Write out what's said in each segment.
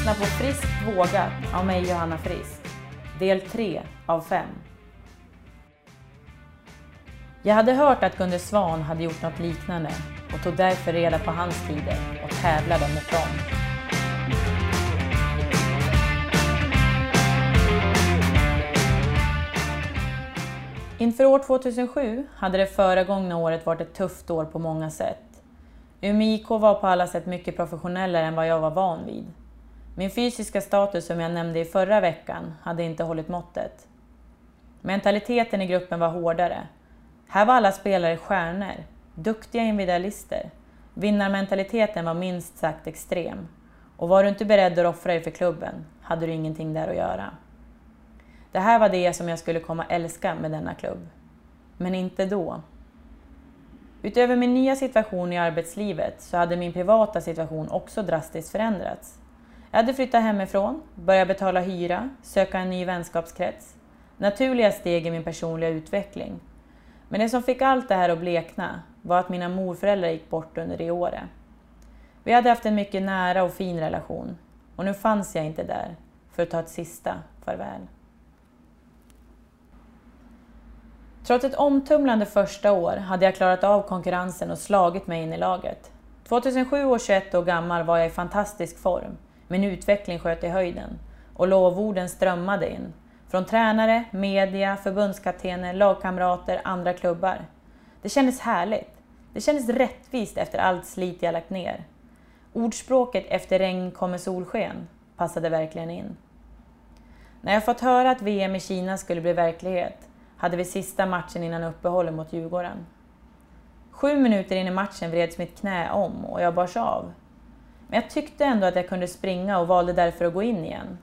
lyssnar på Friskt vågat av mig Johanna Frisk. Del 3 av 5. Jag hade hört att Gunde Svan hade gjort något liknande och tog därför reda på hans tider och tävlade mot dem. Inför år 2007 hade det föregångna året varit ett tufft år på många sätt. Umeå IK var på alla sätt mycket professionellare än vad jag var van vid. Min fysiska status som jag nämnde i förra veckan hade inte hållit måttet. Mentaliteten i gruppen var hårdare. Här var alla spelare stjärnor, duktiga individualister. Vinnarmentaliteten var minst sagt extrem. Och var du inte beredd att offra dig för klubben hade du ingenting där att göra. Det här var det som jag skulle komma älska med denna klubb. Men inte då. Utöver min nya situation i arbetslivet så hade min privata situation också drastiskt förändrats. Jag hade flyttat hemifrån, börjat betala hyra, söka en ny vänskapskrets. Naturliga steg i min personliga utveckling. Men det som fick allt det här att blekna var att mina morföräldrar gick bort under det året. Vi hade haft en mycket nära och fin relation och nu fanns jag inte där för att ta ett sista farväl. Trots ett omtumlande första år hade jag klarat av konkurrensen och slagit mig in i laget. 2007 år 21 år gammal var jag i fantastisk form. Min utveckling sköt i höjden och lovorden strömmade in. Från tränare, media, förbundskaptener, lagkamrater, andra klubbar. Det kändes härligt. Det kändes rättvist efter allt slit jag lagt ner. Ordspråket efter regn kommer solsken passade verkligen in. När jag fått höra att VM i Kina skulle bli verklighet hade vi sista matchen innan uppehållet mot Djurgården. Sju minuter in i matchen vreds mitt knä om och jag bars av. Men jag tyckte ändå att jag kunde springa och valde därför att gå in igen.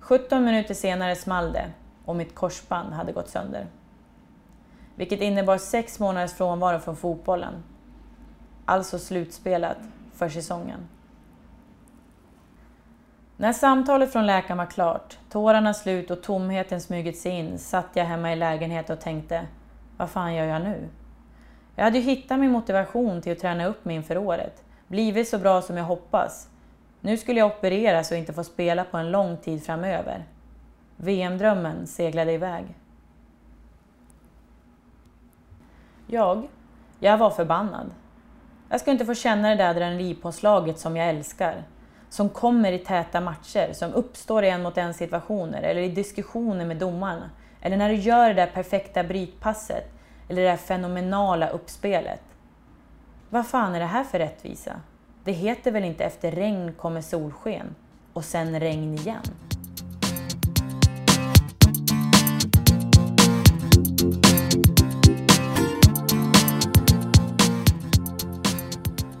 17 minuter senare small det och mitt korsband hade gått sönder. Vilket innebar sex månaders frånvaro från fotbollen. Alltså slutspelat för säsongen. När samtalet från läkaren var klart, tårarna slut och tomheten smugit sig in satt jag hemma i lägenheten och tänkte, vad fan gör jag nu? Jag hade ju hittat min motivation till att träna upp mig inför året, blivit så bra som jag hoppas. Nu skulle jag opereras och inte få spela på en lång tid framöver. VM-drömmen seglade iväg. Jag, jag var förbannad. Jag ska inte få känna det där adrenalinpåslaget som jag älskar som kommer i täta matcher, som uppstår i en mot en situationer eller i diskussioner med domarna. Eller när du gör det där perfekta brytpasset eller det där fenomenala uppspelet. Vad fan är det här för rättvisa? Det heter väl inte efter regn kommer solsken och sen regn igen?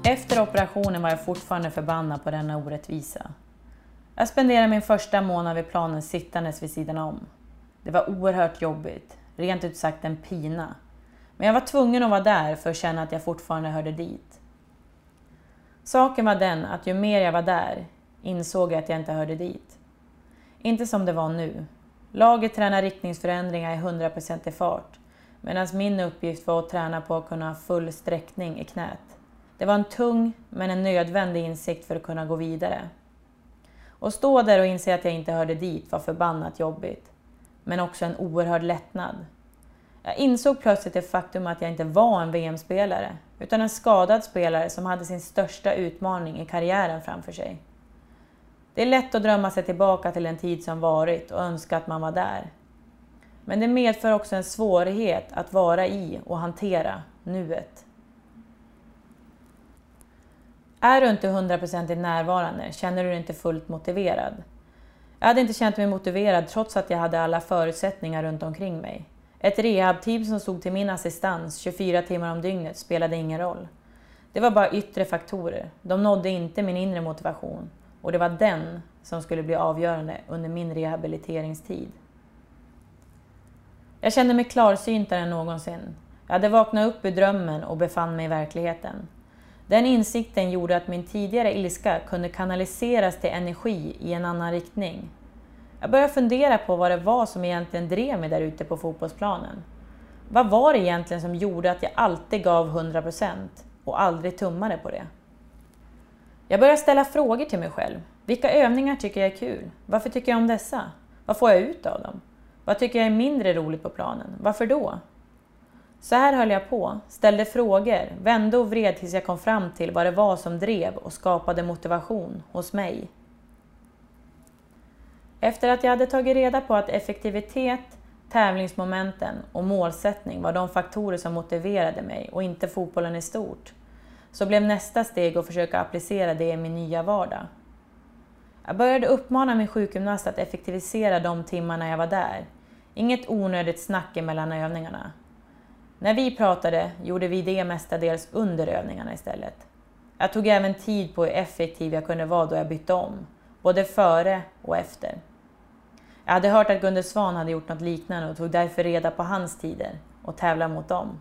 Efter operationen var jag fortfarande förbannad på denna orättvisa. Jag spenderade min första månad vid planen sittandes vid sidan om. Det var oerhört jobbigt, rent ut sagt en pina. Men jag var tvungen att vara där för att känna att jag fortfarande hörde dit. Saken var den att ju mer jag var där insåg jag att jag inte hörde dit. Inte som det var nu. Laget tränar riktningsförändringar i 100% fart medan min uppgift var att träna på att kunna ha full sträckning i knät. Det var en tung men en nödvändig insikt för att kunna gå vidare. Att stå där och inse att jag inte hörde dit var förbannat jobbigt. Men också en oerhörd lättnad. Jag insåg plötsligt det faktum att jag inte var en VM-spelare, utan en skadad spelare som hade sin största utmaning i karriären framför sig. Det är lätt att drömma sig tillbaka till en tid som varit och önska att man var där. Men det medför också en svårighet att vara i och hantera nuet. Är du inte hundraprocentigt närvarande känner du dig inte fullt motiverad. Jag hade inte känt mig motiverad trots att jag hade alla förutsättningar runt omkring mig. Ett rehabteam som stod till min assistans 24 timmar om dygnet spelade ingen roll. Det var bara yttre faktorer. De nådde inte min inre motivation. Och det var den som skulle bli avgörande under min rehabiliteringstid. Jag kände mig klarsyntare än någonsin. Jag hade vaknat upp ur drömmen och befann mig i verkligheten. Den insikten gjorde att min tidigare ilska kunde kanaliseras till energi i en annan riktning. Jag började fundera på vad det var som egentligen drev mig där ute på fotbollsplanen. Vad var det egentligen som gjorde att jag alltid gav 100% och aldrig tummade på det? Jag började ställa frågor till mig själv. Vilka övningar tycker jag är kul? Varför tycker jag om dessa? Vad får jag ut av dem? Vad tycker jag är mindre roligt på planen? Varför då? Så här höll jag på, ställde frågor, vände och vred tills jag kom fram till vad det var som drev och skapade motivation hos mig. Efter att jag hade tagit reda på att effektivitet, tävlingsmomenten och målsättning var de faktorer som motiverade mig och inte fotbollen i stort, så blev nästa steg att försöka applicera det i min nya vardag. Jag började uppmana min sjukgymnast att effektivisera de timmarna jag var där. Inget onödigt snack mellan övningarna. När vi pratade gjorde vi det mestadels under övningarna istället. Jag tog även tid på hur effektiv jag kunde vara då jag bytte om, både före och efter. Jag hade hört att Gunde Svan hade gjort något liknande och tog därför reda på hans tider och tävlade mot dem.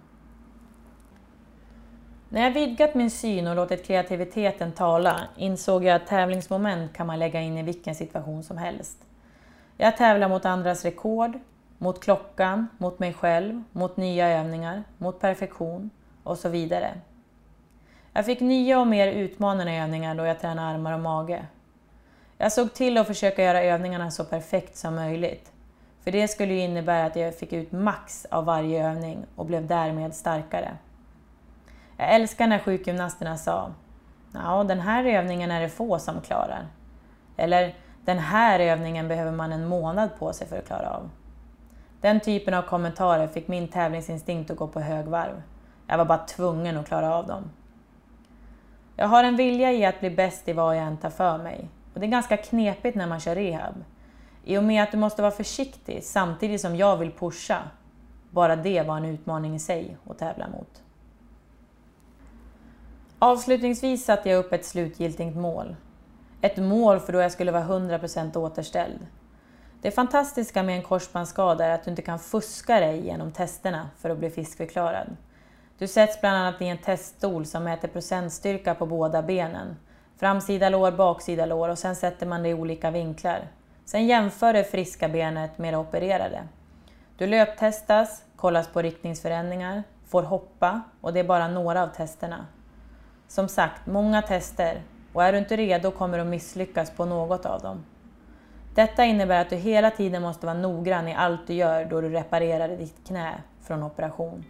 När jag vidgat min syn och låtit kreativiteten tala insåg jag att tävlingsmoment kan man lägga in i vilken situation som helst. Jag tävlar mot andras rekord, mot klockan, mot mig själv, mot nya övningar, mot perfektion och så vidare. Jag fick nya och mer utmanande övningar då jag tränade armar och mage. Jag såg till att försöka göra övningarna så perfekt som möjligt. För det skulle ju innebära att jag fick ut max av varje övning och blev därmed starkare. Jag älskar när sjukgymnasterna sa Ja, den här övningen är det få som klarar. Eller den här övningen behöver man en månad på sig för att klara av. Den typen av kommentarer fick min tävlingsinstinkt att gå på högvarv. Jag var bara tvungen att klara av dem. Jag har en vilja i att bli bäst i vad jag än tar för mig. Och det är ganska knepigt när man kör rehab. I och med att du måste vara försiktig samtidigt som jag vill pusha. Bara det var en utmaning i sig att tävla mot. Avslutningsvis satte jag upp ett slutgiltigt mål. Ett mål för då jag skulle vara 100% återställd. Det fantastiska med en korsbandsskada är att du inte kan fuska dig genom testerna för att bli fiskförklarad. Du sätts bland annat i en teststol som mäter procentstyrka på båda benen. Framsida lår, baksida lår och sen sätter man det i olika vinklar. Sen jämför det friska benet med det opererade. Du löptestas, kollas på riktningsförändringar, får hoppa och det är bara några av testerna. Som sagt, många tester och är du inte redo kommer du misslyckas på något av dem. Detta innebär att du hela tiden måste vara noggrann i allt du gör då du reparerar ditt knä från operation.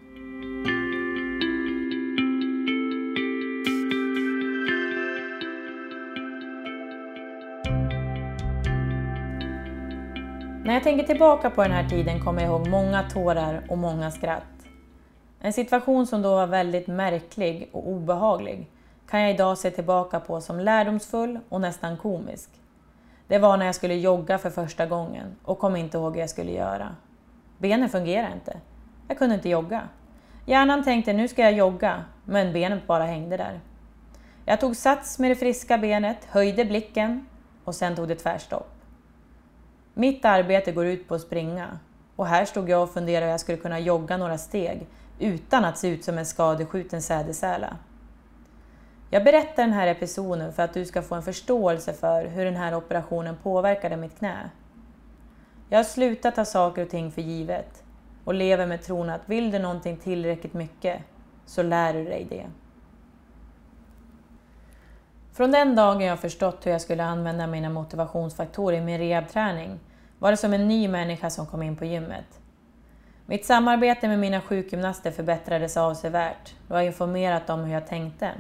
När jag tänker tillbaka på den här tiden kommer jag ihåg många tårar och många skratt. En situation som då var väldigt märklig och obehaglig kan jag idag se tillbaka på som lärdomsfull och nästan komisk. Det var när jag skulle jogga för första gången och kom inte ihåg hur jag skulle göra. Benen fungerade inte. Jag kunde inte jogga. Hjärnan tänkte nu ska jag jogga, men benet bara hängde där. Jag tog sats med det friska benet, höjde blicken och sen tog det tvärstopp. Mitt arbete går ut på att springa och här stod jag och funderade hur jag skulle kunna jogga några steg utan att se ut som en skadeskjuten sädesärla. Jag berättar den här episoden för att du ska få en förståelse för hur den här operationen påverkade mitt knä. Jag har slutat ta saker och ting för givet och lever med tron att vill du någonting tillräckligt mycket så lär du dig det. Från den dagen jag förstått hur jag skulle använda mina motivationsfaktorer i min rehabträning var det som en ny människa som kom in på gymmet. Mitt samarbete med mina sjukgymnaster förbättrades avsevärt och jag har informerat dem hur jag tänkte.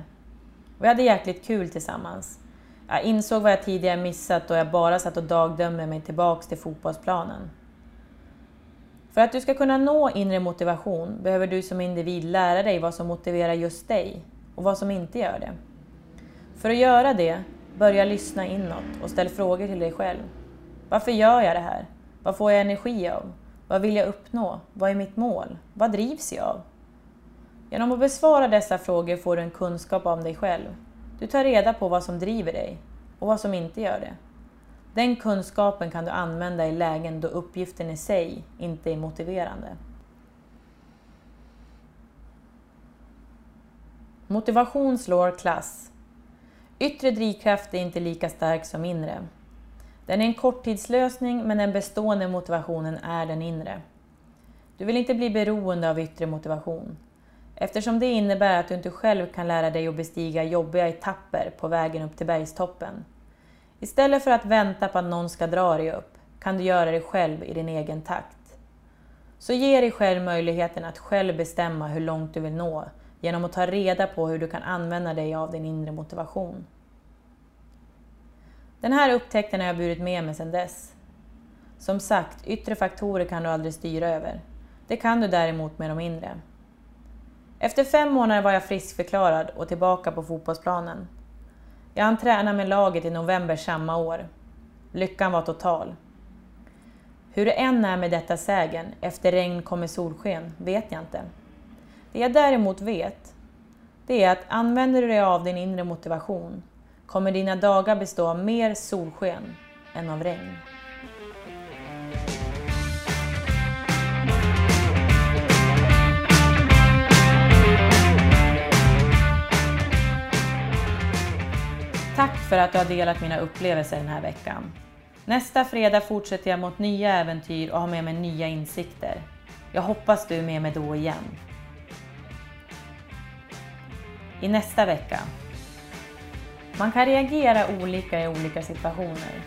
Vi hade jäkligt kul tillsammans. Jag insåg vad jag tidigare missat och jag bara satt och dagdömde mig tillbaks till fotbollsplanen. För att du ska kunna nå inre motivation behöver du som individ lära dig vad som motiverar just dig och vad som inte gör det. För att göra det, börja lyssna inåt och ställ frågor till dig själv. Varför gör jag det här? Vad får jag energi av? Vad vill jag uppnå? Vad är mitt mål? Vad drivs jag av? Genom att besvara dessa frågor får du en kunskap om dig själv. Du tar reda på vad som driver dig och vad som inte gör det. Den kunskapen kan du använda i lägen då uppgiften i sig inte är motiverande. Motivation slår klass. Yttre drivkraft är inte lika stark som inre. Den är en korttidslösning men den bestående motivationen är den inre. Du vill inte bli beroende av yttre motivation. eftersom det innebär att du inte själv kan lära dig att bestiga jobbiga etapper på vägen upp till bergstoppen. Istället för att vänta på att någon ska dra dig upp kan du göra det själv i din egen takt. Så ge dig själv möjligheten att själv bestämma hur långt du vill nå genom att ta reda på hur du kan använda dig av din inre motivation. Den här upptäckten har jag burit med mig sedan dess. Som sagt, yttre faktorer kan du aldrig styra över. Det kan du däremot med de inre. Efter fem månader var jag friskförklarad och tillbaka på fotbollsplanen. Jag hann träna med laget i november samma år. Lyckan var total. Hur det än är med detta sägen, efter regn kommer solsken, vet jag inte. Det jag däremot vet, det är att använder du dig av din inre motivation kommer dina dagar bestå av mer solsken än av regn. Tack för att du har delat mina upplevelser den här veckan. Nästa fredag fortsätter jag mot nya äventyr och har med mig nya insikter. Jag hoppas du är med mig då igen. I nästa vecka. Man kan reagera olika i olika situationer.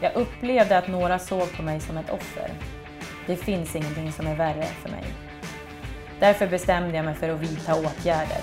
Jag upplevde att några såg på mig som ett offer. Det finns ingenting som är värre för mig. Därför bestämde jag mig för att vidta åtgärder.